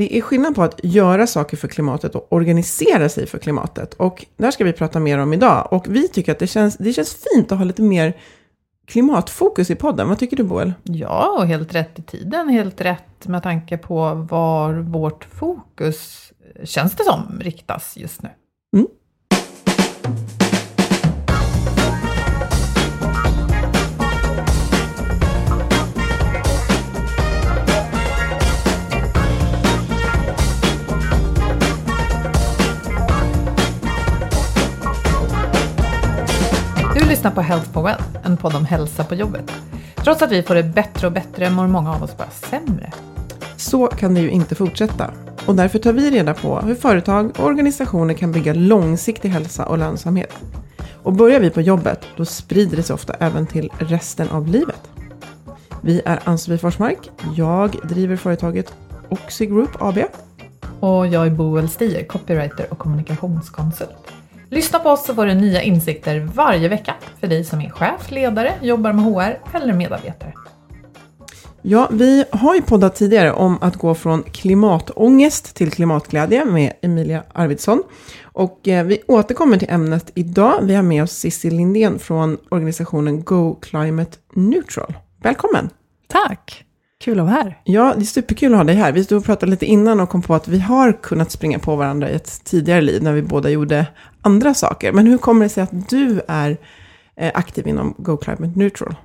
Det är skillnad på att göra saker för klimatet och organisera sig för klimatet. Och där ska vi prata mer om idag. Och vi tycker att det känns, det känns fint att ha lite mer klimatfokus i podden. Vad tycker du Boel? Ja, och helt rätt i tiden. Helt rätt med tanke på var vårt fokus, känns det som, riktas just nu. Mm. Lyssnar på Health for Well, en podd om hälsa på jobbet. Trots att vi får det bättre och bättre mår många av oss bara sämre. Så kan det ju inte fortsätta. Och därför tar vi reda på hur företag och organisationer kan bygga långsiktig hälsa och lönsamhet. Och börjar vi på jobbet, då sprider det sig ofta även till resten av livet. Vi är Ann-Sofie Forsmark. Jag driver företaget Oxy Group AB. Och jag är Boel Stier, copywriter och kommunikationskonsult. Lyssna på oss så får du nya insikter varje vecka för dig som är chef, ledare, jobbar med HR eller medarbetare. Ja, vi har ju poddat tidigare om att gå från klimatångest till klimatglädje med Emilia Arvidsson. Och eh, vi återkommer till ämnet idag. Vi har med oss Cissi Lindén från organisationen Go Climate Neutral. Välkommen! Tack! Kul att vara här. Ja, det är superkul att ha dig här. Vi stod och pratade lite innan och kom på att vi har kunnat springa på varandra i ett tidigare liv när vi båda gjorde andra saker. Men hur kommer det sig att du är aktiv inom Go Climate Neutral?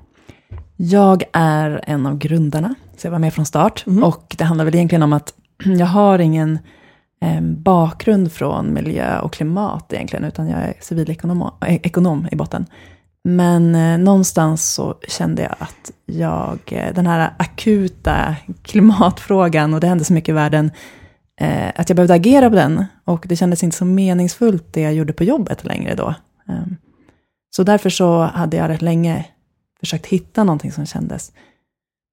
Jag är en av grundarna, så jag var med från start. Mm. Och det handlar väl egentligen om att jag har ingen eh, bakgrund från miljö och klimat egentligen, utan jag är civilekonom eh, ekonom i botten. Men eh, någonstans så kände jag att jag, eh, den här akuta klimatfrågan, och det hände så mycket i världen, eh, att jag behövde agera på den. Och det kändes inte så meningsfullt det jag gjorde på jobbet längre då. Ehm, så därför så hade jag rätt länge försökt hitta någonting som kändes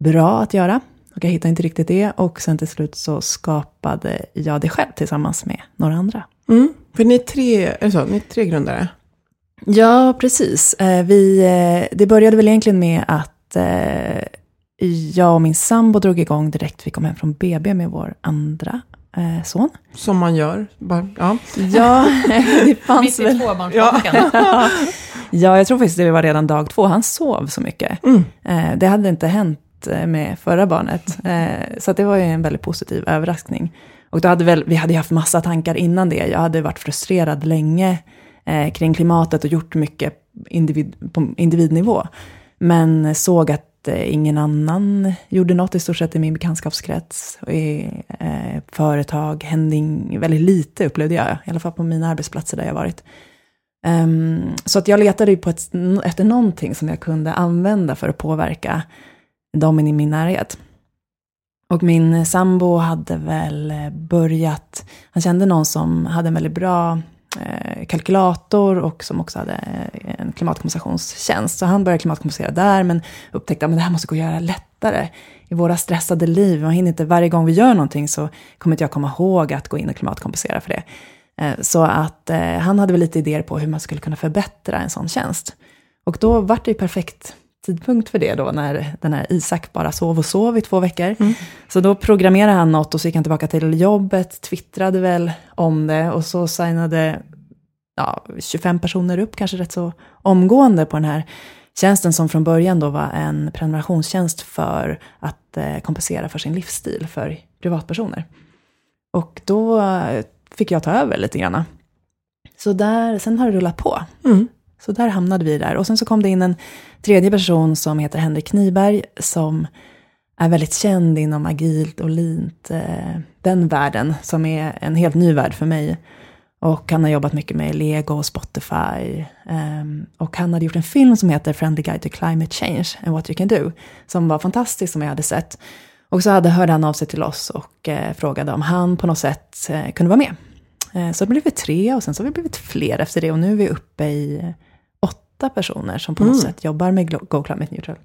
bra att göra. Och jag hittade inte riktigt det. Och sen till slut så skapade jag det själv tillsammans med några andra. Mm. För ni är tre, är så? Ni är tre grundare? Ja, precis. Eh, Vi, eh, det började väl egentligen med att eh, jag och min sambo drog igång direkt vi kom hem från BB med vår andra eh, son. Som man gör. Bara, ja. Ja, det fanns Mitt i väl... tvåbarnsbaken. Ja, jag tror faktiskt det var redan dag två. Han sov så mycket. Mm. Eh, det hade inte hänt eh, med förra barnet. Eh, så att det var ju en väldigt positiv överraskning. Och då hade väl, vi hade ju haft massa tankar innan det. Jag hade varit frustrerad länge eh, kring klimatet och gjort mycket individ, på individnivå. Men såg att Eh, ingen annan gjorde något i stort sett i min bekantskapskrets. Och i eh, företag hände väldigt lite upplevde jag, i alla fall på mina arbetsplatser där jag varit. Um, så att jag letade ju på ett, efter någonting som jag kunde använda för att påverka dem i min närhet. Och min sambo hade väl eh, börjat, han kände någon som hade en väldigt bra Eh, kalkylator och som också hade eh, en klimatkompensationstjänst. Så han började klimatkompensera där, men upptäckte att det här måste gå att göra lättare i våra stressade liv. Man hinner inte, varje gång vi gör någonting så kommer inte jag komma ihåg att gå in och klimatkompensera för det. Eh, så att han hade väl lite idéer på hur man skulle kunna förbättra en sån tjänst. Och då var det ju perfekt tidpunkt för det då, när den här Isak bara sov och sov i två veckor. Mm. Så då programmerade han något och så gick han tillbaka till jobbet, twittrade väl om det och så signade ja, 25 personer upp, kanske rätt så omgående på den här tjänsten som från början då var en prenumerationstjänst för att eh, kompensera för sin livsstil för privatpersoner. Och då fick jag ta över lite grann. Så där, sen har det rullat på. Mm. Så där hamnade vi där. Och sen så kom det in en tredje person som heter Henrik Nyberg, som är väldigt känd inom agilt och lint, eh, den världen, som är en helt ny värld för mig. Och han har jobbat mycket med Lego och Spotify. Ehm, och han hade gjort en film som heter Friendly Guide to Climate Change and What You Can Do, som var fantastisk, som jag hade sett. Och så hade, hörde han av sig till oss och eh, frågade om han på något sätt eh, kunde vara med. Så det blev vi tre och sen så har vi blivit fler efter det och nu är vi uppe i åtta personer som på något mm. sätt jobbar med Go Climate Neutral.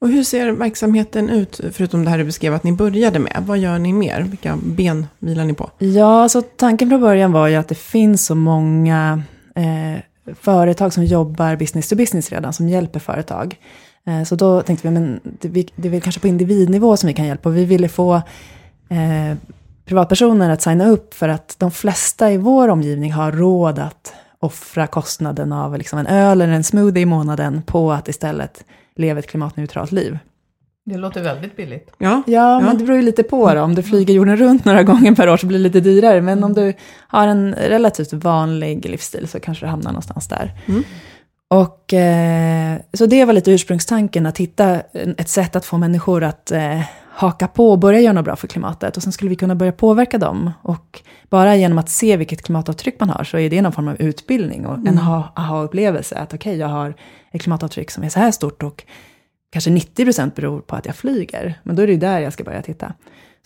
Och hur ser verksamheten ut, förutom det här du beskrev att ni började med? Vad gör ni mer? Vilka ben vilar ni på? Ja, alltså tanken från början var ju att det finns så många eh, företag som jobbar business to business redan, som hjälper företag. Eh, så då tänkte vi, men det, det är väl kanske på individnivå som vi kan hjälpa. Och vi ville få eh, privatpersoner att signa upp för att de flesta i vår omgivning har råd att offra kostnaden av liksom en öl eller en smoothie i månaden på att istället leva ett klimatneutralt liv. Det låter väldigt billigt. Ja, ja, ja, men det beror ju lite på då. Om du flyger jorden runt några gånger per år så blir det lite dyrare. Men om du har en relativt vanlig livsstil så kanske du hamnar någonstans där. Mm. Och, eh, så det var lite ursprungstanken, att hitta ett sätt att få människor att eh, haka på och börja göra något bra för klimatet. Och sen skulle vi kunna börja påverka dem. Och bara genom att se vilket klimatavtryck man har så är det någon form av utbildning och en mm. aha-upplevelse. Att okej, okay, jag har ett klimatavtryck som är så här stort och kanske 90% beror på att jag flyger. Men då är det ju där jag ska börja titta.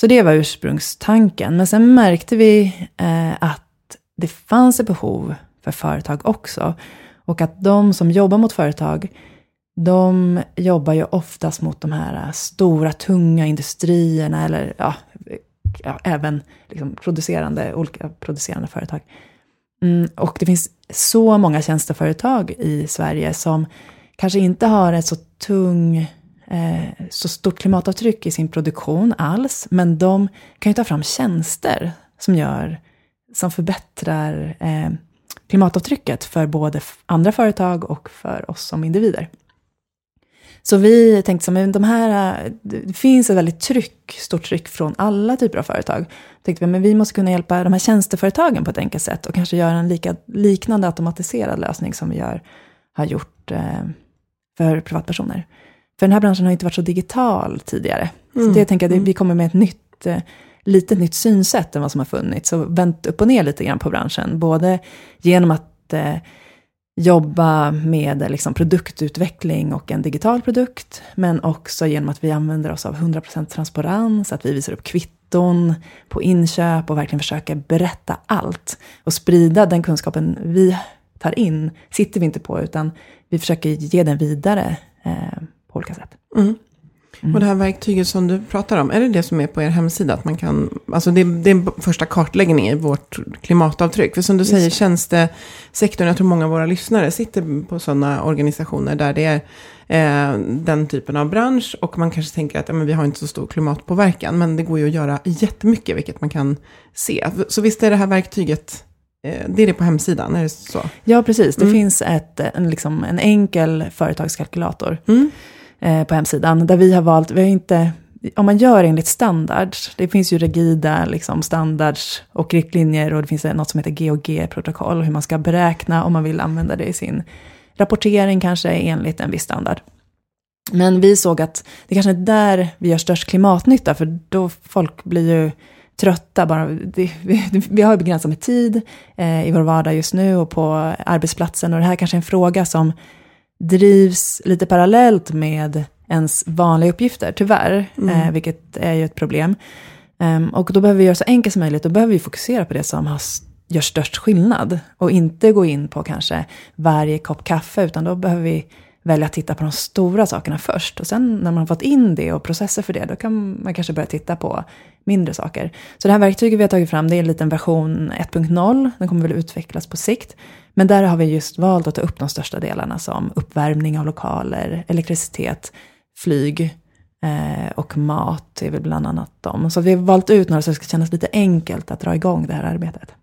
Så det var ursprungstanken. Men sen märkte vi eh, att det fanns ett behov för företag också. Och att de som jobbar mot företag, de jobbar ju oftast mot de här äh, stora, tunga industrierna eller ja, ja även liksom producerande, olika producerande företag. Mm, och det finns så många tjänsteföretag i Sverige som kanske inte har ett så tung, eh, så stort klimatavtryck i sin produktion alls, men de kan ju ta fram tjänster som gör, som förbättrar eh, klimatavtrycket för både andra företag och för oss som individer. Så vi tänkte så men de här, det finns ett väldigt tryck, stort tryck från alla typer av företag. Tänkte vi, men vi måste kunna hjälpa de här tjänsteföretagen på ett enkelt sätt och kanske göra en lika, liknande automatiserad lösning som vi gör, har gjort eh, för privatpersoner. För den här branschen har inte varit så digital tidigare. Mm. Så det jag tänker att vi kommer med ett nytt, eh, lite nytt synsätt än vad som har funnits och vänt upp och ner lite grann på branschen. Både genom att eh, jobba med liksom, produktutveckling och en digital produkt, men också genom att vi använder oss av 100% transparens, att vi visar upp kvitton på inköp och verkligen försöker berätta allt och sprida den kunskapen vi tar in, sitter vi inte på, utan vi försöker ge den vidare eh, på olika sätt. Mm. Mm. Och det här verktyget som du pratar om, är det det som är på er hemsida? Att man kan, alltså det, det är första kartläggningen i vårt klimatavtryck. För som du säger, tjänstesektorn, jag tror många av våra lyssnare sitter på sådana organisationer där det är eh, den typen av bransch. Och man kanske tänker att ja, men vi har inte så stor klimatpåverkan, men det går ju att göra jättemycket, vilket man kan se. Så visst är det här verktyget eh, det är det på hemsidan, är det så? Ja, precis. Det mm. finns ett, en, liksom, en enkel företagskalkylator. Mm eh, på hemsidan, där vi har valt, vi har inte, om man gör enligt standards, det finns ju rigida liksom, standards och riktlinjer och det finns något som heter GOG-protokoll, hur man ska beräkna om man vill använda det i sin rapportering kanske enligt en viss standard. Men vi såg att det kanske är där vi gör störst klimatnytta, för då folk blir ju trötta bara. Det, vi, vi, har ju begränsat med tid eh, i vår vardag just nu och på arbetsplatsen och det här kanske är en fråga som drivs lite parallellt med ens vanliga uppgifter, tyvärr, eh, vilket är ju ett problem. Ehm, och då behöver vi göra så enkelt som möjligt, då behöver vi fokusera på det som har, gör störst skillnad. Och inte gå in på kanske varje kopp kaffe, utan då behöver vi välja att titta på de stora sakerna först. Och sen när man har fått in det och processer för det, då kan man kanske börja titta på mindre saker. Så det här verktyget vi har tagit fram, det är en liten version 1.0. Den kommer väl utvecklas på sikt. Men där har vi just valt att ta upp de största delarna som uppvärmning av lokaler, elektricitet, flyg eh, och mat är väl bland annat dem. Så vi har valt ut några så det ska kännas lite enkelt att dra igång det här arbetet.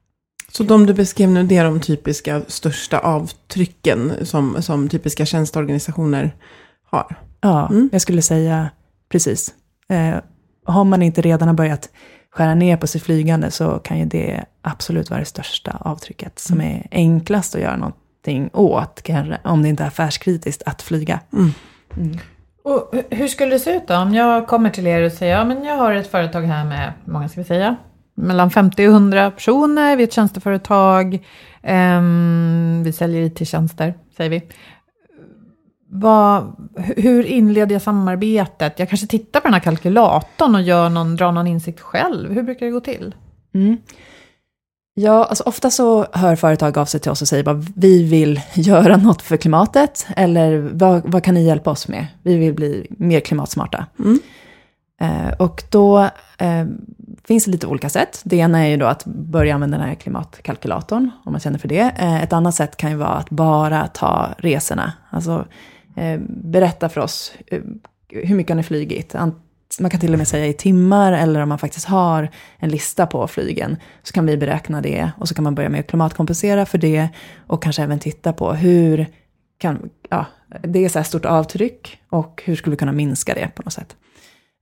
Så de du beskrev nu, det är de typiska största avtrycken som, som typiska tjänsteorganisationer har. Ja, Mm. jag skulle säga precis. Eh, har man inte redan har börjat skära ner på sitt flygande så kan ju det absolut vara det största avtrycket som är enklast att göra någonting åt, kanske, om det inte är affärskritiskt att flyga. Och hu- hur skulle det se ut då? Om jag kommer till er och säger, ja men jag har ett företag här med, många ska vi säga? Mellan 50 och 100 personer, vi är ett tjänsteföretag, ehm, vi säljer IT-tjänster, säger vi. Vad, hu- hur inleder jag samarbetet? Jag kanske tittar på den här kalkylatorn och gör någon, drar någon insikt själv. Hur brukar det gå till? Mm. Ja, alltså ofta så hör företag av sig till oss och säger bara vi vill göra något för klimatet eller vad, vad kan ni hjälpa oss med? Vi vill bli mer klimatsmarta. Mm. Eh, och då eh, finns det lite olika sätt. Det ena är ju då att börja använda den här klimatkalkylatorn, om man känner för det. Eh, ett annat sätt kan ju vara att bara ta resorna. Alltså eh, berätta för oss eh, hur mycket har ni flugit? Man kan till och med säga i timmar eller om man faktiskt har en lista på flygen så kan vi beräkna det och så kan man börja med att klimatkompensera för det och kanske även titta på hur kan, ja, det är så här stort avtryck och hur skulle vi kunna minska det på något sätt.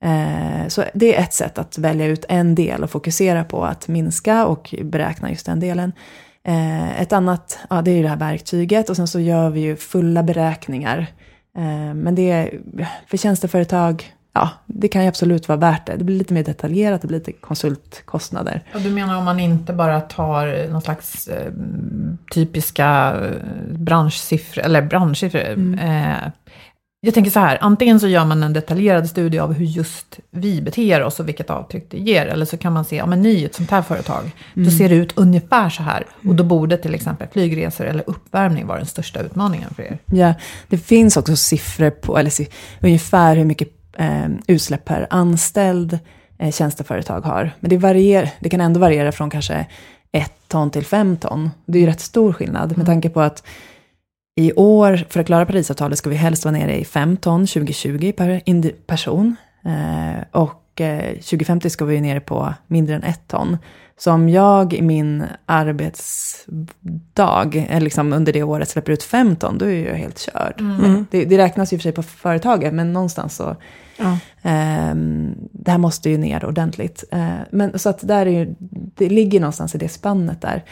Eh, Så det är ett sätt att välja ut en del och fokusera på att minska och beräkna just den delen. Eh, Ett annat, ja det är ju det här verktyget och sen så gör vi ju fulla beräkningar. Eh, Men det är, för tjänsteföretag, ja det kan ju absolut vara värt det. Det blir lite mer detaljerat, det blir lite konsultkostnader. Och du menar om man inte bara tar någon slags typiska branschsiffror, eller branschsiffror. Eh, jag tänker så här, antingen så gör man en detaljerad studie av hur just vi beter oss och vilket avtryck det ger. Eller så kan man se, ja men ni är ett sånt här företag, då ser det ut ungefär så här. Och då borde till exempel flygresor eller uppvärmning vara den största utmaningen för er. Ja, det finns också siffror på, eller si, ungefär hur mycket eh, utsläpp per anställd eh, tjänsteföretag har. Men det, varierar, det kan ändå variera från kanske ett ton till fem ton. Det är ju rätt stor skillnad med tanke på att i år, för att klara Parisavtalet, ska vi helst vara nere i fem ton 2020 per person. Eh, och eh, 2050 ska vi nere på mindre än ett ton. Så om jag i min arbetsdag, eller liksom under det året, släpper ut fem ton, då är jag helt körd. Det, det räknas ju för sig på företaget, men någonstans så... Ja. ehm, det här måste ju ner ordentligt. Eh, men, så att där är ju, det ligger någonstans i det spannet där.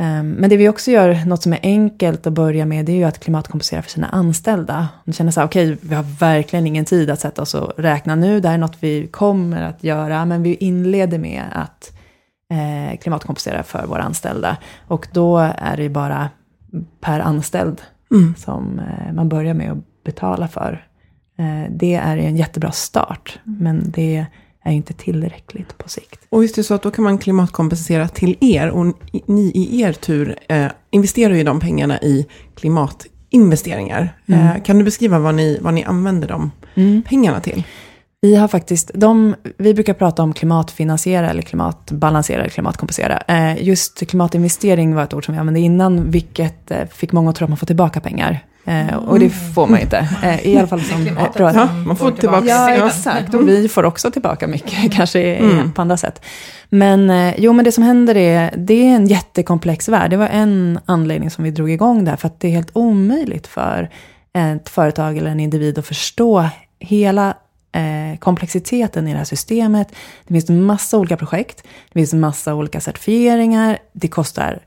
Ehm, men det vi också gör, något som är enkelt att börja med, det är ju att klimatkompensera för sina anställda. De känner så här, okej, vi har verkligen ingen tid att sätta oss och räkna nu, det här är något vi kommer att göra, men vi inleder med att eh, klimatkompensera för våra anställda. Och då är det ju bara per anställd Mm. som eh, man börjar med att betala för. Eh, det är ju en jättebra start, men det är inte tillräckligt på sikt. Och visst är det så att då kan man klimatkompensera till er och ni- i er tur eh, investerar ju de pengarna i klimatinvesteringar. Eh, kan du beskriva vad ni, vad ni använder de pengarna till? Vi har faktiskt, de, vi brukar prata om klimatfinansiera eller klimatbalansera eller klimatkompensera. Eh, just klimatinvestering var ett ord som vi använde innan, vilket eh, fick många att tro att man får tillbaka pengar. Eh, och det får man inte. Eh, I alla fall som... eh, Ja, man får tillbaka. Ja, exakt. Och vi får också tillbaka mycket, kanske i- Mm. på andra sätt. Men eh, jo, men det som händer är, det är en jättekomplex värld. Det var en anledning som vi drog igång där, för att det är helt omöjligt för ett företag eller en individ att förstå hela eh, komplexiteten i det här systemet. Det finns en massa olika projekt, det finns en massa olika certifieringar, det kostar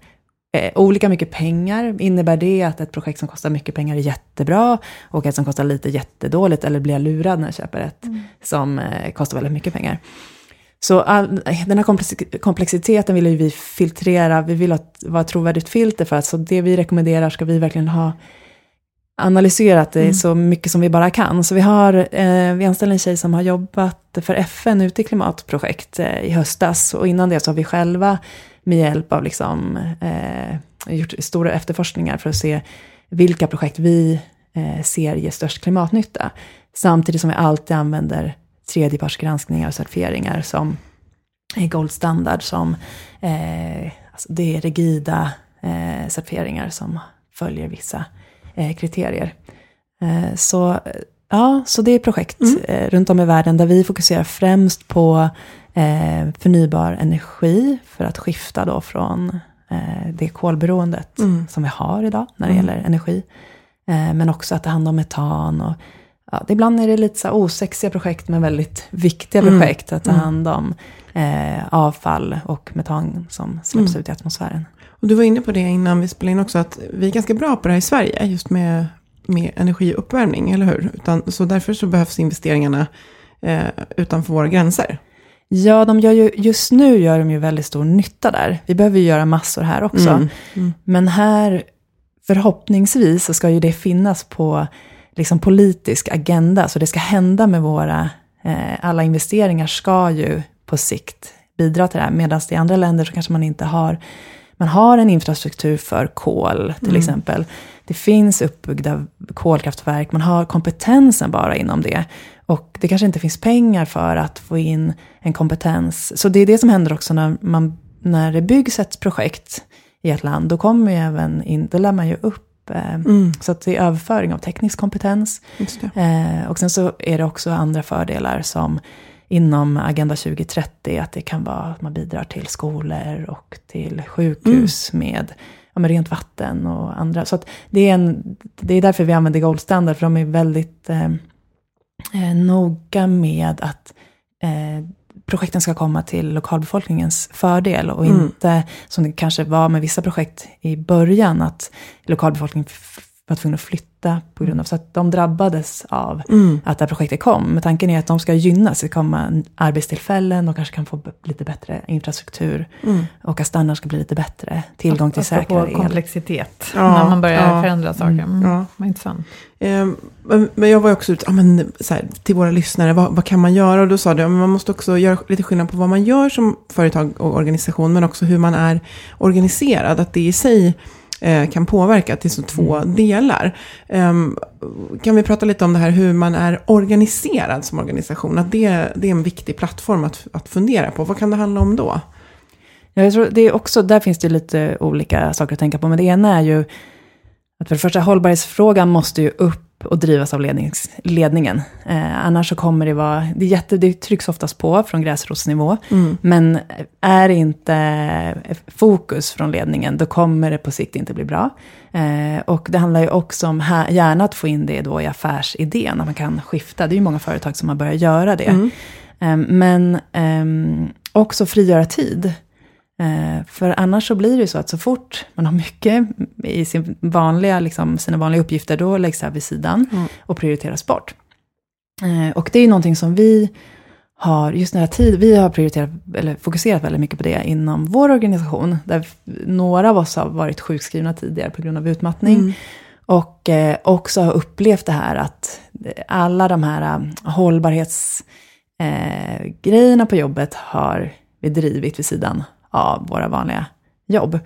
eh, olika mycket pengar. Innebär det att ett projekt som kostar mycket pengar är jättebra och ett som kostar lite jättedåligt, eller blir jag lurad när jag köper ett som eh, kostar väldigt mycket pengar? Så all, den här komplex- komplexiteten vill ju vi filtrera, vi vill att vara ett trovärdigt filter för att så det vi rekommenderar ska vi verkligen ha analyserat det så mycket som vi bara kan. Så vi har, eh, vi anställer en tjej som har jobbat för FN ute i klimatprojekt eh, i höstas. Och innan det så har vi själva med hjälp av liksom, eh, gjort stora efterforskningar för att se vilka projekt vi eh, ser ger störst klimatnytta. Samtidigt som vi alltid använder tredjepartsgranskningar och certifieringar som är goldstandard, som eh, alltså det är rigida eh, certifieringar som följer vissa eh, kriterier. Eh, så, eh, ja, så det är projekt mm. Eh, runt om i världen där vi fokuserar främst på eh, förnybar energi för att skifta då från det kolberoendet mm. som vi har idag när det mm. gäller energi. men också att ta hand om metan och ja, ibland är det lite så osexiga projekt men väldigt viktiga mm. projekt att ta mm. hand om eh, avfall och metan som släpps mm. ut i atmosfären. Och du var inne på det innan vi spelade in också, att vi är ganska bra på det här i Sverige, just med, med energiuppvärmning, eller hur? Utan, så därför så behövs investeringarna eh, utanför våra gränser. Ja, de gör ju, just nu gör de ju väldigt stor nytta där. Vi behöver ju göra massor här också. Mm, mm. Men här, förhoppningsvis, så ska ju det finnas på liksom politisk agenda. Så det ska hända med våra, eh, alla investeringar ska ju på sikt bidra till det här. Medan i andra länder så kanske man inte har, man har en infrastruktur för kol till mm. exempel. Det finns uppbyggda kolkraftverk, man har kompetensen bara inom det. Och det kanske inte finns pengar för att få in en kompetens. Så det är det som händer också när, man, när det byggs ett projekt i ett land. Då kommer ju även in, då lär man ju upp eh, Mm. Så att det är överföring av teknisk kompetens. Eh, och sen så är det också andra fördelar som inom Agenda 2030, att det kan vara att man bidrar till skolor och till sjukhus mm. med, ja, med rent vatten och andra. Så det, är en, det är därför vi använder Gold Standard, för de är väldigt eh, eh, noga med att eh, projekten ska komma till lokalbefolkningens fördel och mm. inte, som det kanske var med vissa projekt i början, att lokalbefolkningen var tvungna att flytta på grund av, så att de drabbades av mm. att det här projektet kom. Men tanken är att de ska gynnas, det kommer arbetstillfällen, de kanske kan få lite bättre infrastruktur mm. och att standarden ska bli lite bättre, tillgång till säkrare el. komplexitet, ja, när man börjar ja, förändra saker. Mm. Ja. Vad intressant. Um, men jag var också ute, ja, men, så här, till våra lyssnare, vad, vad, kan man göra? Och då sa du, man måste också göra lite skillnad på vad man gör som företag och organisation, men också hur man är organiserad. Att det i sig kan påverka till så två mm. delar. Um, kan vi prata lite om det här hur man är organiserad som organisation? Att det, det är en viktig plattform att, att fundera på. Vad kan det handla om då? Ja, jag tror det är också, där finns det lite olika saker att tänka på. Men det ena är ju att för det första hållbarhetsfrågan måste ju upp och drivas av lednings, ledningen. Eh, annars så kommer det vara, det, jätte, det trycks oftast på från gräsrotsnivå, mm. men är inte fokus från ledningen, då kommer det på sikt inte bli bra. Eh, och det handlar ju också om här, gärna att få in det då i affärsidén, att man kan skifta. Det är ju många företag som har börjat göra det. Mm. Eh, men ehm, också frigöra tid. Eh, för annars så blir det ju så att så fort man har mycket i sin vanliga, liksom, sina vanliga uppgifter, då läggs det här vid sidan mm. och prioriteras bort. Eh, och det är ju någonting som vi har, just den här tid, vi har prioriterat, eller fokuserat väldigt mycket på det inom vår organisation. Där några av oss har varit sjukskrivna tidigare på grund av utmattning. Mm. Och eh, också har upplevt det här att alla de här hållbarhetsgrejerna på jobbet har vi drivit vid sidan av våra vanliga jobb.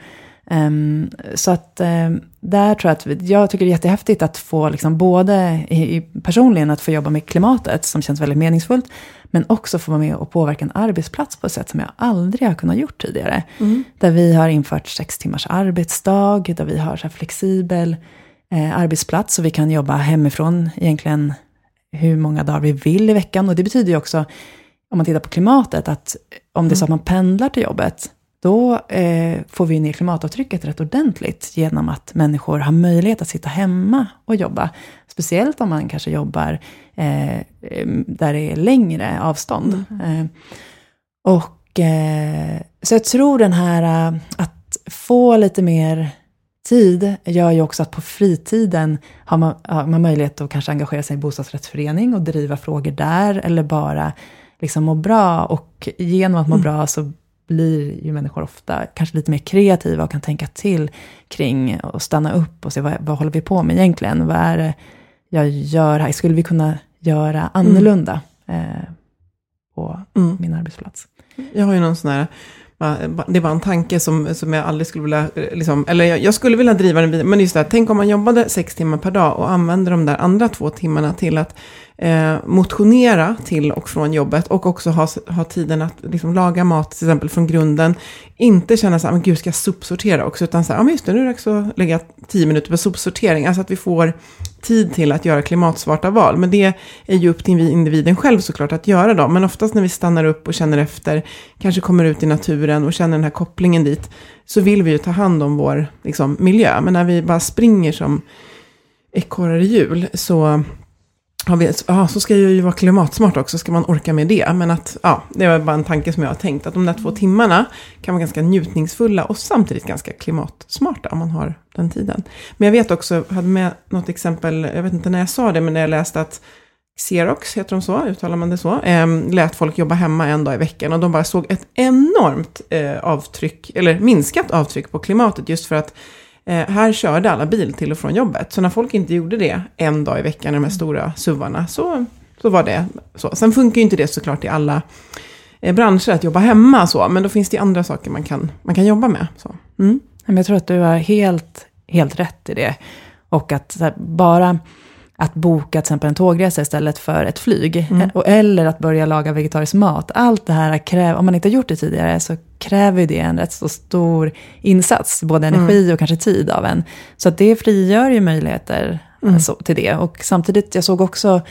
Um, så att um, där tror jag att, jag tycker det är jättehäftigt att få liksom både i, personligen att få jobba med klimatet, som känns väldigt meningsfullt, men också få vara med och påverka en arbetsplats på ett sätt som jag aldrig har kunnat gjort tidigare. Mm. Där vi har infört sex timmars arbetsdag, där vi har så flexibel eh, arbetsplats, så vi kan jobba hemifrån egentligen hur många dagar vi vill i veckan. Och det betyder ju också, om man tittar på klimatet, att om det är så att man pendlar till jobbet, då eh, får vi ner klimatavtrycket rätt ordentligt genom att människor har möjlighet att sitta hemma och jobba. Speciellt om man kanske jobbar eh, där det är längre avstånd. Mm. Eh, och, eh, så jag tror den här eh, att få lite mer tid gör ju också att på fritiden har man, har man möjlighet att kanske engagera sig i bostadsrättsförening och driva frågor där, eller bara liksom må bra. Och genom att må mm. bra så blir ju människor ofta kanske lite mer kreativa och kan tänka till kring och stanna upp och se vad, vad håller vi på med egentligen? Vad är det jag gör här? Skulle vi kunna göra annorlunda eh, på Mm. min arbetsplats? Jag har ju någon sån här, det var en tanke som, som jag aldrig skulle vilja, eh, liksom, eller jag, jag skulle vilja driva den vidare, men just det, här, tänk om man jobbade sex timmar per dag och använde de där andra två timmarna till att eh, motionera till och från jobbet och också ha, ha tiden att liksom, laga mat till exempel från grunden. Inte känna så här, men gud ska jag sopsortera också, utan så här, ja men just det, nu är det dags att lägga tio minuter på sopsortering, alltså att vi får tid till att göra klimatsmarta val. Men det är ju upp till individen själv såklart att göra då. Men oftast när vi stannar upp och känner efter, kanske kommer ut i naturen och känner den här kopplingen dit, så vill vi ju ta hand om vår liksom, miljö. Men när vi bara springer som ekorrar i hjul så har vi, ah, så ska jag ju vara klimatsmart också, ska man orka med det. Men att, ja, det var bara en tanke som jag har tänkt, att de där två timmarna kan vara ganska njutningsfulla och samtidigt ganska klimatsmarta om man har den tiden. Men jag vet också, jag hade med något exempel, jag vet inte när jag sa det, men när jag läste att Xerox, heter de så, uttalar man det så, eh, lät folk jobba hemma en dag i veckan och de bara såg ett enormt eh, avtryck, eller minskat avtryck på klimatet just för att Eh, här körde alla bil till och från jobbet. Så när folk inte gjorde det en dag i veckan, de här stora suvarna, så, så var det så. Sen funkar ju inte det såklart i alla eh, branscher att jobba hemma så, men då finns det andra saker man kan, man kan jobba med. Så. Mm. Jag tror att du har helt, helt rätt i det. Och att här, bara att boka till exempel en tågresa istället för ett flyg. Mm. Och, eller att börja laga vegetarisk mat. Allt det här kräver, om man inte har gjort det tidigare, så kräver det en rätt så stor insats. Både energi och kanske tid av en. Så att det frigör ju möjligheter alltså, till det. Och samtidigt, jag såg också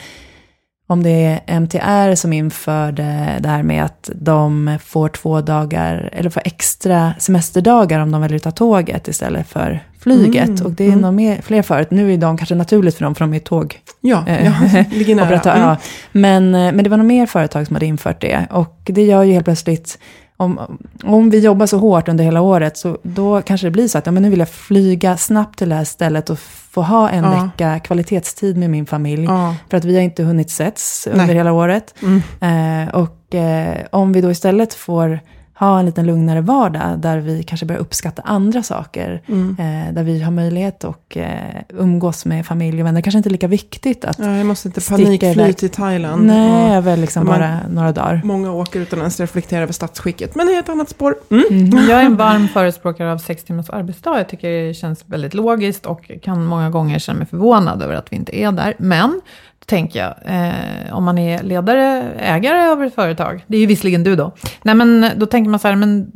om det är MTR som införde det här med att de får två dagar, eller får extra semesterdagar om de väljer att ta tåget istället för flyget. Mm, Och det är mm. nog mer, fler förut. Nu är de kanske naturligt för dem, för de är tåg. Ja, Eh, ja, ligger nära. operatör, Mm. ja. men, eh, men det var nog mer företag som hade infört det. Och det gör ju helt plötsligt, om, om vi jobbar så hårt under hela året, så då kanske det blir så att ja, men nu vill jag flyga snabbt till det här stället och få ha en Ja. vecka kvalitetstid med min familj. Ja. För att vi har inte hunnit setts under Nej. hela året. Mm. Eh, och eh, om vi då istället får ha en lite lugnare vardag, där vi kanske börjar uppskatta andra saker, Mm. eh, där vi har möjlighet att eh, umgås med familj och vänner. Kanske inte lika viktigt att Ja, jag måste inte Sticka panikfly till Thailand. Nej, Och över liksom man- bara några dagar. Många åker utan ens reflektera över statsskicket. Men det är ett annat spår. Mm. Mm. Jag är en varm förespråkare av sex timmars arbetsdag. Jag tycker det känns väldigt logiskt och kan många gånger känna mig förvånad över att vi inte är där. Men, tänker jag, eh, om man är ledare, ägare av ett företag, det är ju visserligen du då. Nej men då tänker man så här, men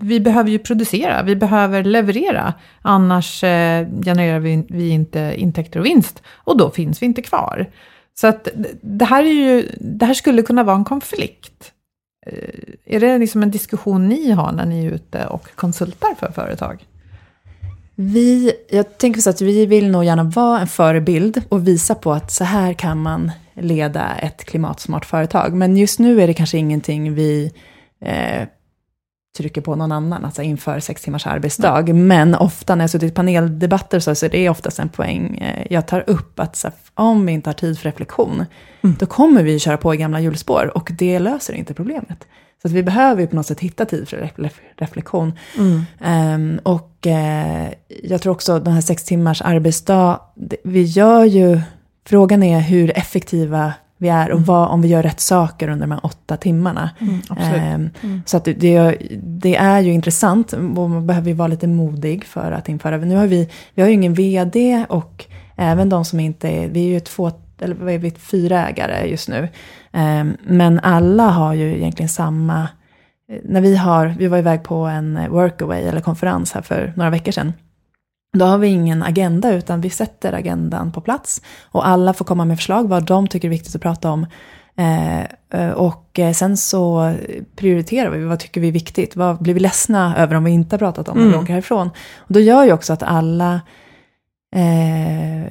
vi behöver ju producera, vi behöver leverera. Annars eh, genererar vi, vi inte intäkter och vinst. Och då finns vi inte kvar. Så att det- här, är ju, det här skulle kunna vara en konflikt. Eh, Är det liksom en diskussion ni har när ni är ute och konsultar för företag? Vi, jag tänker så att vi vill nog gärna vara en förebild och visa på att så här kan man leda ett klimatsmart företag. Men just nu är det kanske ingenting vi eh, trycker på någon annan, alltså inför sex timmars arbetsdag. Men ofta när jag suttit i paneldebatter så, så är det oftast en poäng eh, jag tar upp, att så, om vi inte har tid för reflektion, då kommer vi köra på i gamla hjulspår och det löser inte problemet. Så att vi behöver ju på något sätt hitta tid för ref- reflektion. Ehm, och eh, jag tror också den här sex timmars arbetsdag, det- vi gör ju, frågan är hur effektiva vi är och vad, om vi gör rätt saker under de här åtta timmarna. absolut. Ehm, Så att det, det, det är ju intressant och man behöver ju vara lite modig för att införa. Nu har vi, vi har ju ingen vd och även de som inte är, vi är ju två, eller vad är vi, fyra ägare just nu. Ehm, Men alla har ju egentligen samma, när vi har, vi var iväg på en workaway eller konferens här för några veckor sedan. Då har vi ingen agenda utan vi sätter agendan på plats. Och alla får komma med förslag vad de tycker är viktigt att prata om. Eh, eh, och eh, sen så prioriterar vi, vad tycker vi är viktigt? Vad blir vi ledsna över om vi inte har pratat om när vi åker härifrån? Och då gör ju också att alla, eh,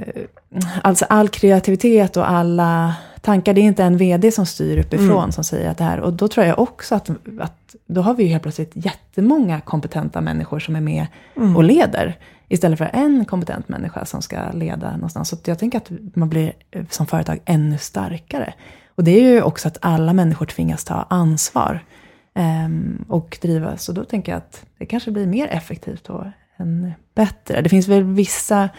alltså all kreativitet och alla tankar, det är inte en vd som styr uppifrån som säger att det här, och då tror jag också att, att då har vi ju helt plötsligt jättemånga kompetenta människor som är med och leder. Istället för en kompetent människa som ska leda någonstans. Så jag tänker att man blir eh, som företag ännu starkare. Och det är ju också att alla människor tvingas ta ansvar. ehm, och drivas. Och då tänker jag att det kanske blir mer effektivt då än bättre. Det finns väl vissa,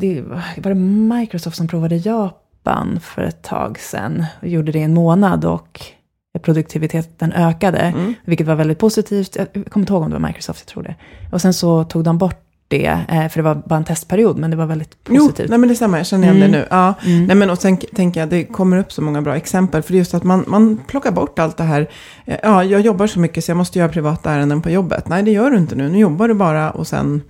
det var det Microsoft som provade Japan för ett tag sedan och gjorde det i en månad och produktiviteten ökade, Mm. vilket var väldigt positivt. Jag kommer inte ihåg om det var Microsoft, jag tror det. Och sen så tog de bort det, eh, för det var bara en testperiod, men det var väldigt Jo, positivt. nej men det stämmer, jag känner igen Mm. det nu. Ja. Mm. Nej men och sen tänker jag, det kommer upp så många bra exempel. För det är just att man, man plockar bort allt det här. eh, Ja, jag jobbar så mycket så jag måste göra privata ärenden på jobbet. Nej, det gör du inte nu. Nu jobbar du bara och sen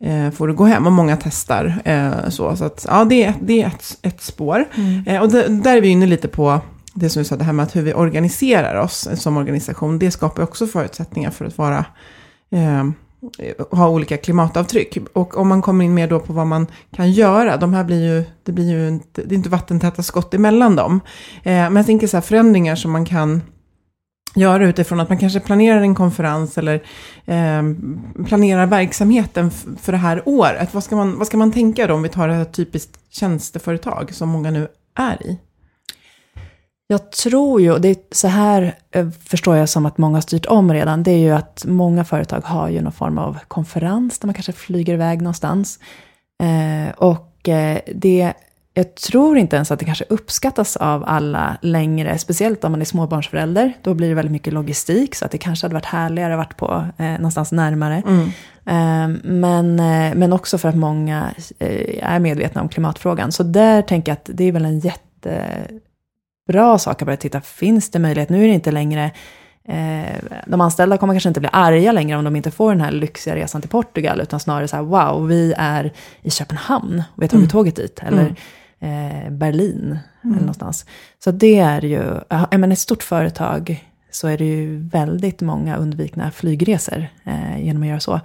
eh, får du gå hem. Och många testar. Eh, så så att, ja, det är, det är ett, ett spår. Mm. Eh, och det, där är vi inne lite på det som du sa, det här med att hur vi organiserar oss som organisation. Det skapar också förutsättningar för att vara eh, ha olika klimatavtryck. Och om man kommer in mer då på vad man kan göra, de här blir ju, det blir ju inte, det är inte vattentäta skott emellan dem. Eh, men jag tänker så här förändringar som man kan göra utifrån att man kanske planerar en konferens eller eh, planerar verksamheten för det här året. Vad ska, man, vad ska man tänka då om vi tar ett typiskt tjänsteföretag som många nu är i? Jag tror ju, och det är så här eh, förstår jag som att många har styrt om redan, det är ju att många företag har ju någon form av konferens där man kanske flyger iväg någonstans. Eh, och eh, det, jag tror inte ens att det kanske uppskattas av alla längre, speciellt om man är småbarnsförälder. Då blir det väldigt mycket logistik, så att det kanske hade varit härligare att varit på eh, någonstans närmare. Eh, men, eh, men också för att många eh, är medvetna om klimatfrågan. Så där tänker jag att det är väl en jättebra sak att börja titta, finns det möjlighet? Nu är det inte längre Eh, de anställda kommer kanske inte bli arga längre om de inte får den här lyxiga resan till Portugal, utan snarare så här, wow, vi är i Köpenhamn, och vi har tagit tåget dit, eller eh, Berlin, eller någonstans. Så det är ju, ja, är man ett stort företag så är det ju väldigt många undvikna flygresor eh, genom att göra så.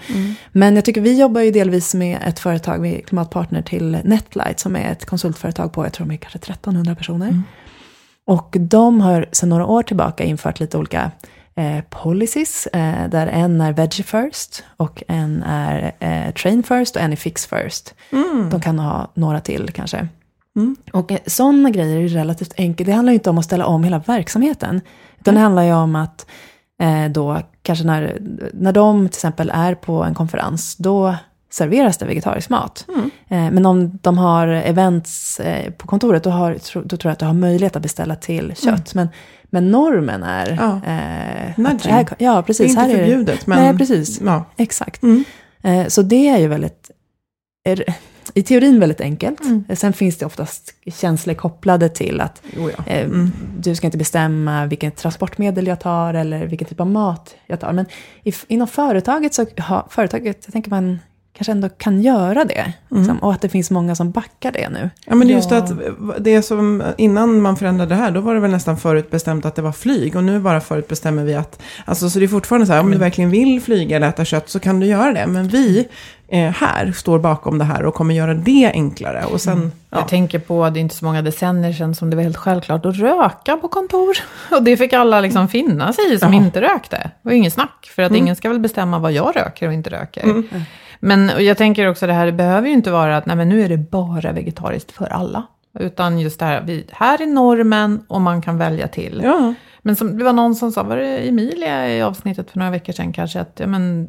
Men jag tycker vi jobbar ju delvis med ett företag, vi är klimatpartner till Netlight, som är ett konsultföretag på, jag tror de är kanske 1300 personer. Och de har sedan några år tillbaka infört lite olika eh, policies, eh, där en är veggie first och en är eh, train first och en är fix first. De kan ha några till kanske. Och eh, sådana grejer är relativt enkelt. Det handlar ju inte om att ställa om hela verksamheten. Utan det handlar ju om att eh, då kanske när, när de till exempel är på en konferens, då serveras det vegetarisk mat. Eh, men om de har events eh, på kontoret, då, har, tro, då tror jag att du har möjlighet att beställa till kött. Men, men normen är... Ja. Eh, att här, ja, Det precis. är inte här förbjudet, men... Nej, precis. Ja. Exakt. Mm. Eh, så det är ju väldigt, är, i teorin väldigt enkelt. Mm. Eh, Sen finns det oftast känslor kopplade till att Jo, ja. eh, Mm. du ska inte bestämma vilket transportmedel jag tar eller vilken typ av mat jag tar. Men i, inom företaget så har företaget, jag tänker man kanske ändå kan göra det. Liksom, och att det finns många som backar det nu. Ja, men det är just Ja. att det som innan man förändrade det här, då var det väl nästan förutbestämt att det var flyg. Och nu bara förutbestämmer vi att, alltså så det är fortfarande så här, om du verkligen vill flyga eller äta kött så kan du göra det. Men vi eh, här står bakom det här och kommer göra det enklare. Och sen, ja. Jag tänker på, det är inte så många decennier sedan som det var helt självklart att röka på kontor. Och det fick alla liksom finna sig i som Ja. inte rökte. Det var ju ingen snack, för att ingen ska väl bestämma vad jag röker och inte röker. Men jag tänker också det här, det behöver ju inte vara att nej, men nu är det bara vegetariskt för alla. Utan just det här, vi, här är normen och man kan välja till. ja. Men som, det var någon som sa, var det Emilia i avsnittet för några veckor sedan kanske, att ja, men,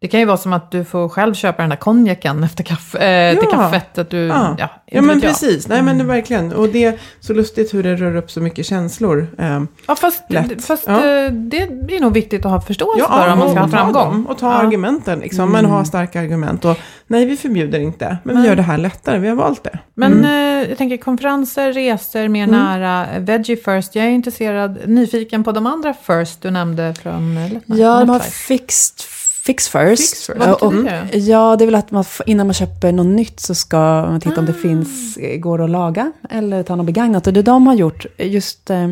det kan ju vara som att du får själv köpa den där konjaken efter kaffe, eh, till Ja. kaffet. Att du, Ja, ja, ja men vet jag. precis. Nej men det är verkligen. Och det är så lustigt hur det rör upp så mycket känslor. Eh, Ja, fast, fast Ja. eh, det är nog viktigt att ha förståelse för om man ska ha framgång. dem, och ta Ja. Mm. argumenten liksom. Men ha starka argument. Och nej, vi förbjuder inte. Men vi gör det här lättare. Vi har valt det. Men eh, jag tänker konferenser, resor, mer Mm. nära, veggie first. Jag är intresserad, nyfiken på de andra first du nämnde från eh, Letna- Ja, de har fixed, fix first. Fix first. Vad Och- det? Ja, det är väl att man, innan man köper något nytt så ska man titta Ah. om det finns, eh, går att laga eller ta något begagnat. Och det de har gjort, just eh,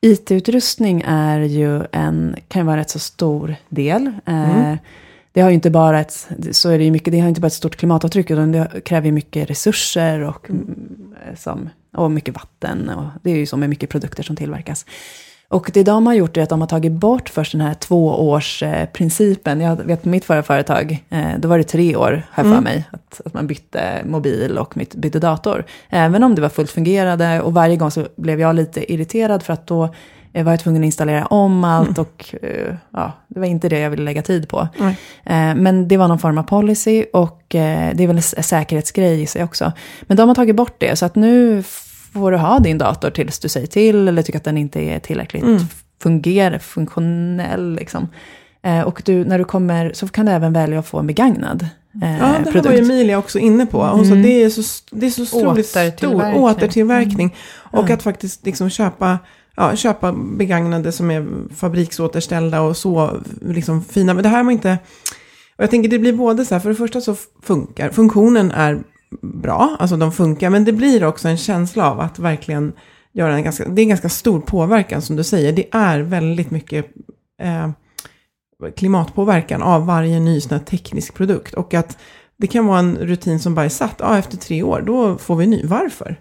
IT-utrustning är ju en, kan ju vara en rätt så stor del. Eh, Det har ju inte bara ett, så är det mycket, det har inte bara ett stort klimatavtryck, utan det kräver mycket resurser och, mm, som, och mycket vatten. Och det är ju så med mycket produkter som tillverkas. Och det de har gjort är att de har tagit bort först den här tvåårsprincipen. Jag vet på mitt förra företag, eh, då var det tre år, har jag för mig, att, att man bytte mobil och mitt- bytte dator. Även om det var fullt fungerande och varje gång så blev jag lite irriterad för att då Jag var tvungen att installera om allt och eh, ja, det var inte det jag ville lägga tid på. Eh, men det var någon form av policy och eh, det är väl en säkerhetsgrej i sig också. Men de har tagit bort det, så att nu får du ha din dator tills du säger till eller tycker att den inte är tillräckligt fungerar, funktionell. Liksom. Eh, och du, när du kommer så kan du även välja att få en begagnad eh, Ja, det här produkt. var ju Emilia också inne på. Hon sa det är så, det är så otroligt stor Återtillverkning. återtillverkning. Och att faktiskt liksom köpa, ja, köpa begagnade som är fabriksåterställda och så liksom fina. Men det här var inte... Och jag tänker det blir både så här, för det första så funkar, funktionen är bra, alltså de funkar, men det blir också en känsla av att verkligen göra en ganska, det är en ganska stor påverkan som du säger. Det är väldigt mycket eh, klimatpåverkan av varje ny sån här teknisk produkt. Och att det kan vara en rutin som bara är satt, ja efter tre år, då får vi ny. Varför?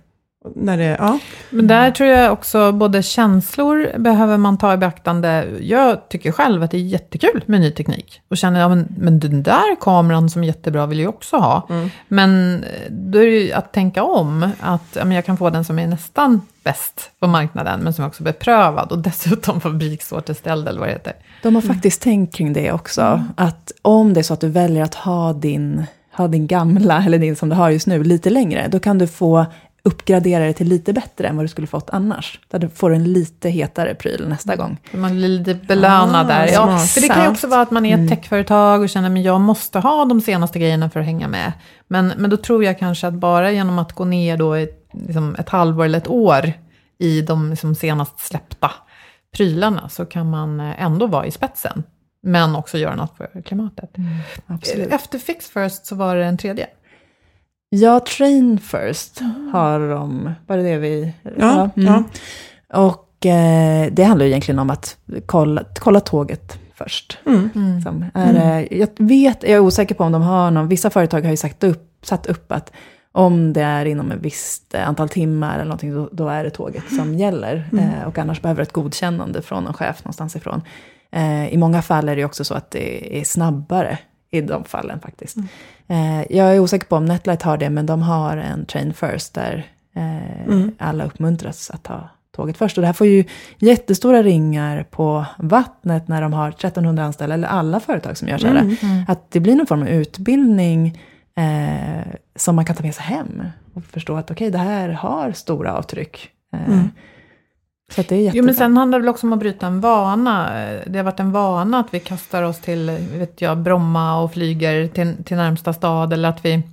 När det, ja. Men där tror jag också både känslor behöver man ta i beaktande. Jag tycker själv att det är jättekul med ny teknik. Och känner, ja men, men den där kameran som är jättebra vill jag också ha. Men eh, då är det ju att tänka om. Att ja, men jag kan få den som är nästan bäst på marknaden, men som är också beprövad. Och dessutom fabriksåterställd eller vad det heter. De har faktiskt tänkt kring det också. Att om det är så att du väljer att ha din, ha din gamla, eller din som du har just nu, lite längre, då kan du få uppgradera det till lite bättre än vad du skulle fått annars. Där du får en lite hetare pryl nästa gång. Man blir lite belönad Ah, där. Ja, smart. för det kan ju också vara att man är ett techföretag och känner att jag måste ha de senaste grejerna för att hänga med. Men, men då tror jag kanske att bara genom att gå ner då ett, liksom ett halvår eller ett år i de liksom senast släppta prylarna så kan man eh, ändå vara i spetsen. Men också göra något för klimatet. Absolut. Efter Fix First så var det en tredje. Ja, Train First har de, var det det vi... Ja, mm. ja. Och eh, det handlar ju egentligen om att kolla, kolla tåget först. Mm. Som är, det- Jag vet, jag är osäker på om de har någon, vissa företag har ju sagt upp, satt upp att om det är inom ett visst eh, antal timmar eller någonting, då, då är det tåget som gäller. Eh, och annars behöver det ett godkännande från någon chef någonstans ifrån. Eh, I många fall är det ju också så att det är snabbare i de fallen faktiskt. Eh, jag är osäker på om Netlight har det, men de har en train first där eh, alla uppmuntras att ta tåget först. Och det här får ju jättestora ringar på vattnet när de har 1300 anställda, eller alla företag som gör så här. Att det blir någon form av utbildning eh, som man kan ta med sig hem och förstå att okej, det här har stora avtryck. Eh, Så det är jättebra. Jo, men sen handlar det väl också om att bryta en vana. Det har varit en vana att vi kastar oss till vet jag, Bromma och flyger till, till närmsta stad eller att vi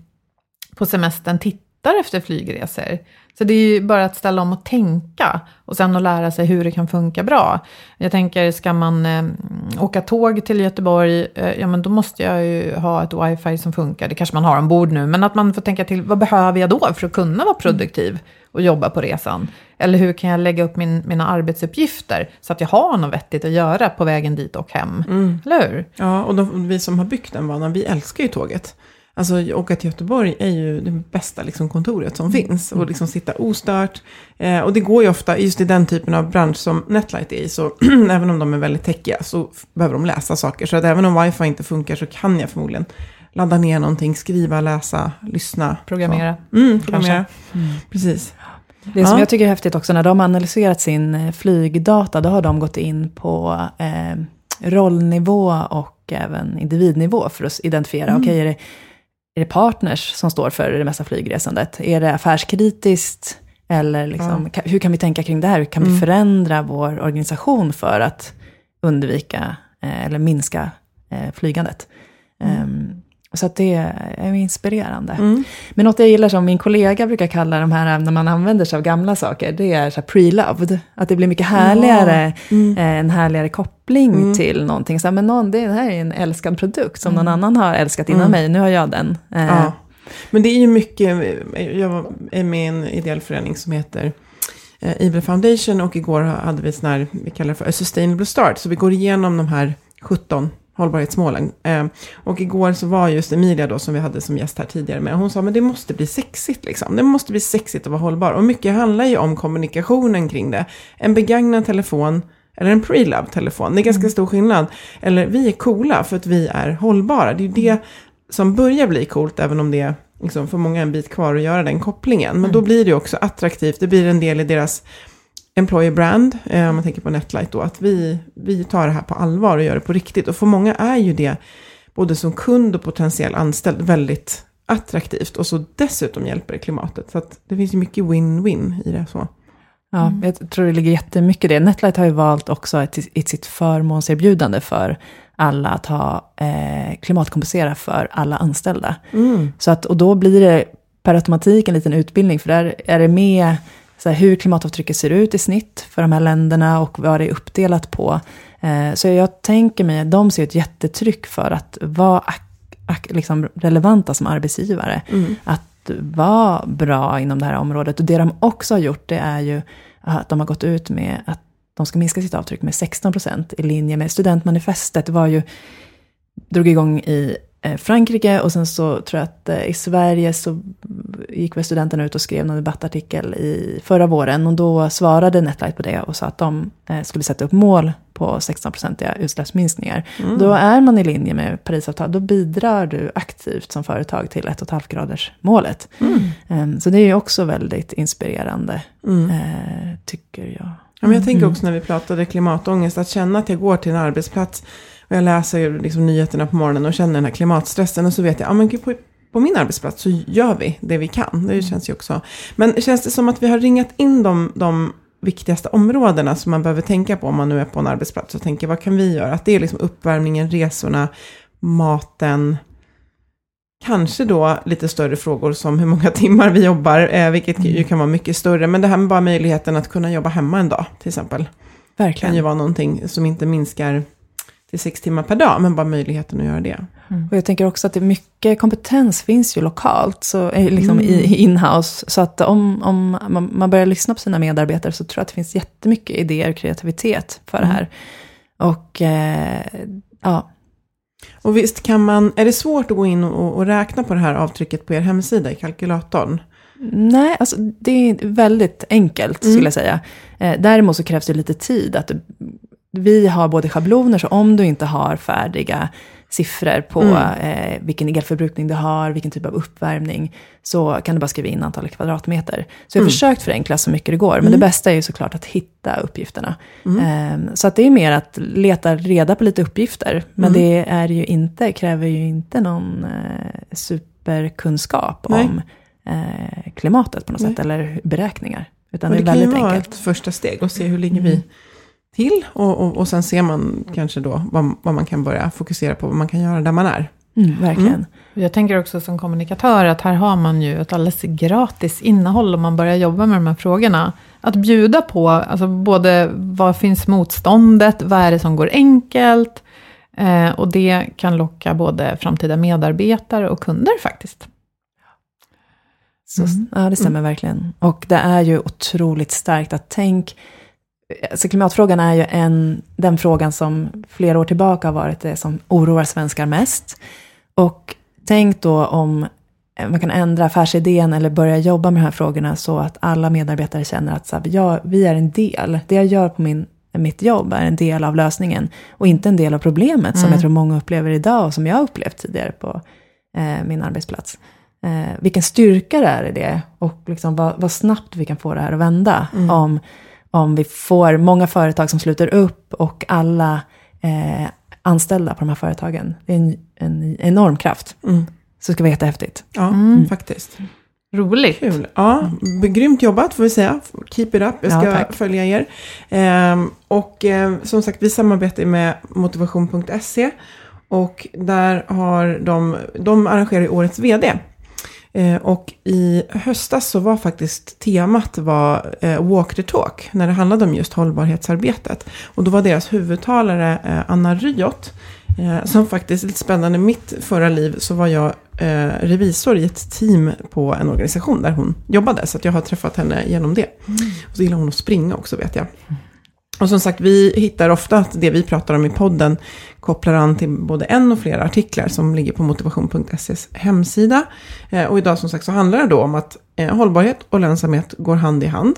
på semestern tittar efter flygresor. Så det är ju bara att ställa om och tänka och sen att lära sig hur det kan funka bra. Jag tänker, ska man eh, åka tåg till Göteborg, eh, ja men då måste jag ju ha ett wifi som funkar. Det kanske man har ombord nu, men att man får tänka till, vad behöver jag då för att kunna vara produktiv och jobba på resan? Eller hur kan jag lägga upp min, mina arbetsuppgifter så att jag har något vettigt att göra på vägen dit och hem? Eller hur? Ja, och de, vi som har byggt den vanan, vi älskar ju tåget. Alltså åka till Göteborg är ju det bästa liksom, kontoret som finns. Och liksom sitta ostört. Eh, och det går ju ofta, just i den typen av bransch som Netlight är i, så även om de är väldigt techiga så behöver de läsa saker. Så att även om wifi inte funkar så kan jag förmodligen ladda ner någonting, skriva, läsa, lyssna. Programmera. Mm, programmera. Precis. Det som Ja. jag tycker är häftigt också, när de har analyserat sin eh, flygdata, då har de gått in på eh, rollnivå och även individnivå för att identifiera, okej, är, det, är det partners som står för det mesta flygresandet? Är det affärskritiskt? Eller liksom, ka- hur kan vi tänka kring det här? Hur kan vi förändra vår organisation för att undvika eh, eller minska eh, flygandet? Ehm, så att det är inspirerande. Men något jag gillar som min kollega brukar kalla de här, när man använder sig av gamla saker, det är så pre-loved. Att det blir mycket härligare, eh, en härligare koppling till någonting. Så här, men någon, det här är en älskad produkt som någon annan har älskat innan mig, nu har jag den. Eh, Ja. Men det är ju mycket, jag är med i en ideell förening som heter eh, Ibre Foundation och igår hade vi sån här, vi kallar det för A Sustainable Start, så vi går igenom de här 17 hållbarhetsmålen. Eh, och igår så var just Emilia då som vi hade som gäst här tidigare med, hon sa men det måste bli sexigt liksom. Det måste bli sexigt att vara hållbar. Och mycket handlar ju om kommunikationen kring det. En begagnad telefon eller en pre-love telefon, det är ganska stor skillnad. Eller vi är coola för att vi är hållbara. Det är ju det som börjar bli coolt, även om det är liksom för många en bit kvar att göra den kopplingen. Men då blir det också attraktivt, det blir en del i deras employer brand, eh, om man tänker på Netlight då, att vi, vi tar det här på allvar och gör det på riktigt. Och för många är ju det, både som kund och potentiell anställd, väldigt attraktivt. Och så dessutom hjälper det klimatet. Så att det finns ju mycket win-win i det. så. Ja, jag tror det ligger jättemycket i det. Netlight har ju valt också ett, ett sitt förmånserbjudande för alla att ha eh, klimatkompensera för alla anställda. Mm. Så att, och då blir det per automatik en liten utbildning, för där är det med så här, hur klimatavtrycket ser ut i snitt för de här länderna och vad det är uppdelat på. Eh, så jag tänker mig att de ser ett jättetryck för att vara liksom relevanta som arbetsgivare. Mm. Att vara bra inom det här området. Och det de också har gjort, det är ju att de har gått ut med att de ska minska sitt avtryck med 16 procent i linje med studentmanifestet. Det var ju, drog igång i Frankrike och sen så tror jag att eh, i Sverige så gick väl studenterna ut och skrev någon debattartikel i förra våren och då svarade Netlight på det och sa att de eh, skulle sätta upp mål på 16-procentiga utsläppsminskningar. Då är man i linje med Parisavtalet, då bidrar du aktivt som företag till 1,5 graders målet. Ehm, Så det är ju också väldigt inspirerande, eh, tycker jag. Ja, men jag tänker också när vi pratade klimatångest, att känna att jag går till en arbetsplats och jag läser liksom nyheterna på morgonen och känner den här klimatstressen och så vet jag, ja men gud, på, på min arbetsplats så gör vi det vi kan. Det känns ju också. Men känns det som att vi har ringat in de, de viktigaste områdena som man behöver tänka på om man nu är på en arbetsplats och tänker vad kan vi göra? Att det är liksom uppvärmningen, resorna, maten, Kanske då lite större frågor som hur många timmar vi jobbar, eh, vilket ju kan vara mycket större. Men det här med bara möjligheten att kunna jobba hemma en dag till exempel. kan Verkligen. ju vara någonting som inte minskar till sex timmar per dag, men bara möjligheten att göra det. Och jag tänker också att det är mycket kompetens finns ju lokalt, så, eh, liksom i i inhouse. Så att om, om man, man börjar lyssna på sina medarbetare så tror jag att det finns jättemycket idéer och kreativitet för det här. Och eh, ja, Och visst kan man, är det svårt att gå in och, och räkna på det här avtrycket på er hemsida i kalkylatorn? nej, alltså det är väldigt enkelt skulle jag säga. Eh, däremot så krävs det lite tid. Att vi har både schabloner, så om du inte har färdiga siffror på eh, vilken elförbrukning du har, vilken typ av uppvärmning, så kan du bara skriva in antalet kvadratmeter. Så jag har försökt förenkla så mycket det går, men det bästa är ju såklart att hitta uppgifterna. Eh, så att det är mer att leta reda på lite uppgifter, men det är ju inte, kräver ju inte någon eh, superkunskap Nej. om eh, klimatet på något Nej. sätt, eller beräkningar. Utan Men det det är kan ju vara enkelt. ett första steg och se hur ligger vi till. Och, och, och sen ser man kanske då vad, vad man kan börja fokusera på, vad man kan göra där man är. Mm, verkligen. Jag tänker också som kommunikatör att här har man ju ett alldeles gratis innehåll om man börjar jobba med de här frågorna. Att bjuda på, alltså både vad finns motståndet, vad är det som går enkelt, eh, och det kan locka både framtida medarbetare och kunder faktiskt. Så, Ja, det stämmer verkligen. Och det är ju otroligt starkt att tänk, alltså klimatfrågan är ju en, den frågan som flera år tillbaka har varit det som oroar svenskar mest. Och tänk då om man kan ändra affärsidén eller börja jobba med de här frågorna så att alla medarbetare känner att så här, ja, vi är en del. Det jag gör på min, mitt jobb är en del av lösningen och inte en del av problemet som jag tror många upplever idag och som jag har upplevt tidigare på eh, min arbetsplats. Eh, vilken styrka det är i det och liksom vad, vad snabbt vi kan få det här att vända. Om, om vi får många företag som sluter upp och alla eh, anställda på de här företagen. Det är en, en enorm kraft. Så det ska vara jättehäftigt. Ja, faktiskt. Roligt. Kul. Ja, b- grymt jobbat får vi säga. Keep it up. Jag Ja, ska tack. följa er. Ehm, och eh, som sagt, vi samarbetar med motivation.se. Och där har de, de arrangerar årets vd. Eh, och i höstas så var faktiskt temat var eh, Walk the Talk, när det handlade om just hållbarhetsarbetet. Och då var deras huvudtalare eh, Anna Ryot, eh, som faktiskt, lite spännande, mitt förra liv så var jag eh, revisor i ett team på en organisation där hon jobbade. Så att jag har träffat henne genom det. Och så gillar hon att springa också vet jag. Och som sagt, vi hittar ofta att det vi pratar om i podden kopplar an till både en och flera artiklar som ligger på motivation.ses hemsida. Eh, och idag som sagt så handlar det då om att eh, hållbarhet och lönsamhet går hand i hand.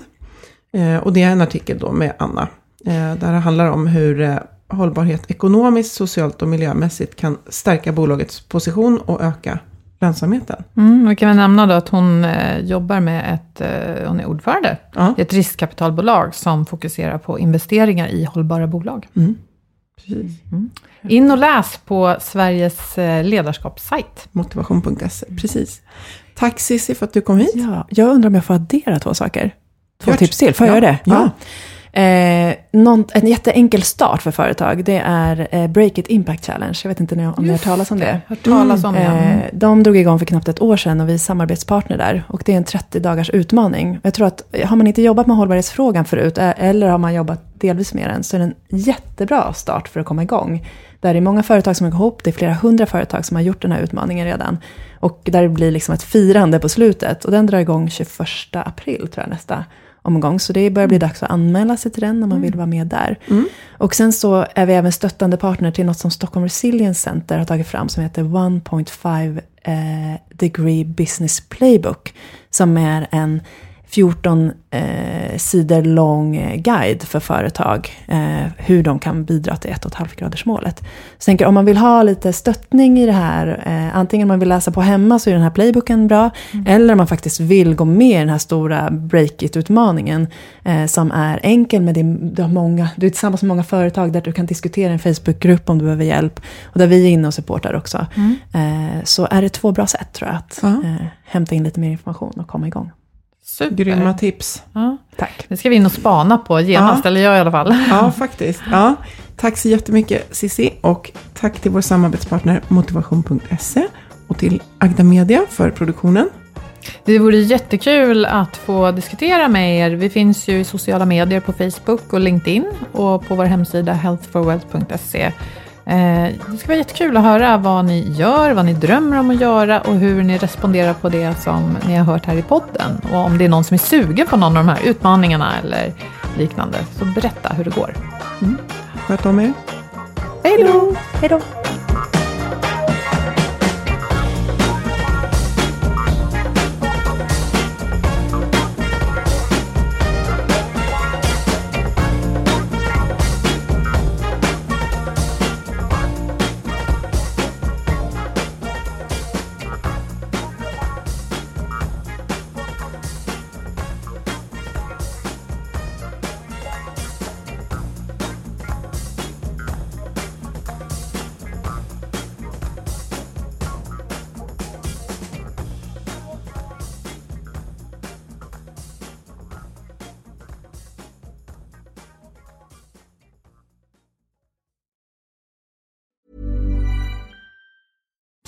Eh, och det är en artikel då med Anna. Där det handlar om hur hållbarhet ekonomiskt, socialt och miljömässigt kan stärka bolagets position och öka lönsamheten. Mm, vi kan väl nämna då att hon jobbar med ett, hon är ordförande Ja. i ett riskkapitalbolag som fokuserar på investeringar i hållbara bolag. Mm. Precis. In och läs på Sveriges eh, ledarskapssajt. Motivation.se, precis. Tack Cissi för att du kom hit. Ja, jag undrar om jag får addera två saker. Två Klart. tips till. Får jag Ja. göra det? Ja. Eh, någon, en jätteenkel start för företag, det är eh, Break It Impact Challenge. Jag vet inte om ni har hört talas om det. Hört talas om det. Eh, de drog igång för knappt ett år sedan och vi är samarbetspartner där. Och det är en 30 dagars utmaning. Jag tror att har man inte jobbat med hållbarhetsfrågan förut, eh, eller har man jobbat delvis med den, så är det en jättebra start för att komma igång. Där det är många företag som har gått ihop, det är flera hundra företag som har gjort den här utmaningen redan. Och där det blir liksom ett firande på slutet. Och den drar igång 21 april, tror jag, nästa omgång. Så det börjar bli dags att anmäla sig till den om man vill vara med där. Och sen så är vi även stöttande partner till något som Stockholm Resilience Center har tagit fram som heter 1.5 eh, degree business playbook. Som är en 14 eh, sidor lång eh, guide för företag. Eh, hur de kan bidra till 1,5 graders målet. Så jag tänker om man vill ha lite stöttning i det här. Eh, antingen om man vill läsa på hemma så är den här playbooken bra. Eller om man faktiskt vill gå med i den här stora break it-utmaningen. Eh, som är enkel med det, du, har många, du är tillsammans med många företag där du kan diskutera i en Facebookgrupp om du behöver hjälp. Och där vi är inne och supportar också. Eh, så är det två bra sätt tror jag att hämta in lite mer information och komma igång. Super. Grymma tips. Ja. Tack. Det ska vi in och spana på genast, Ja. eller jag i alla fall. Ja, faktiskt. Ja. Tack så jättemycket Cissi och tack till vår samarbetspartner motivation.se och till Agda Media för produktionen. Det vore jättekul att få diskutera med er. Vi finns ju i sociala medier på Facebook och LinkedIn och på vår hemsida healthforwealth.se. Eh, Det ska vara jättekul att höra vad ni gör, vad ni drömmer om att göra och hur ni responderar på det som ni har hört här i podden. Och om det är någon som är sugen på någon av de här utmaningarna eller liknande, så berätta hur det går. Sköt om er. Hej då! Hej då!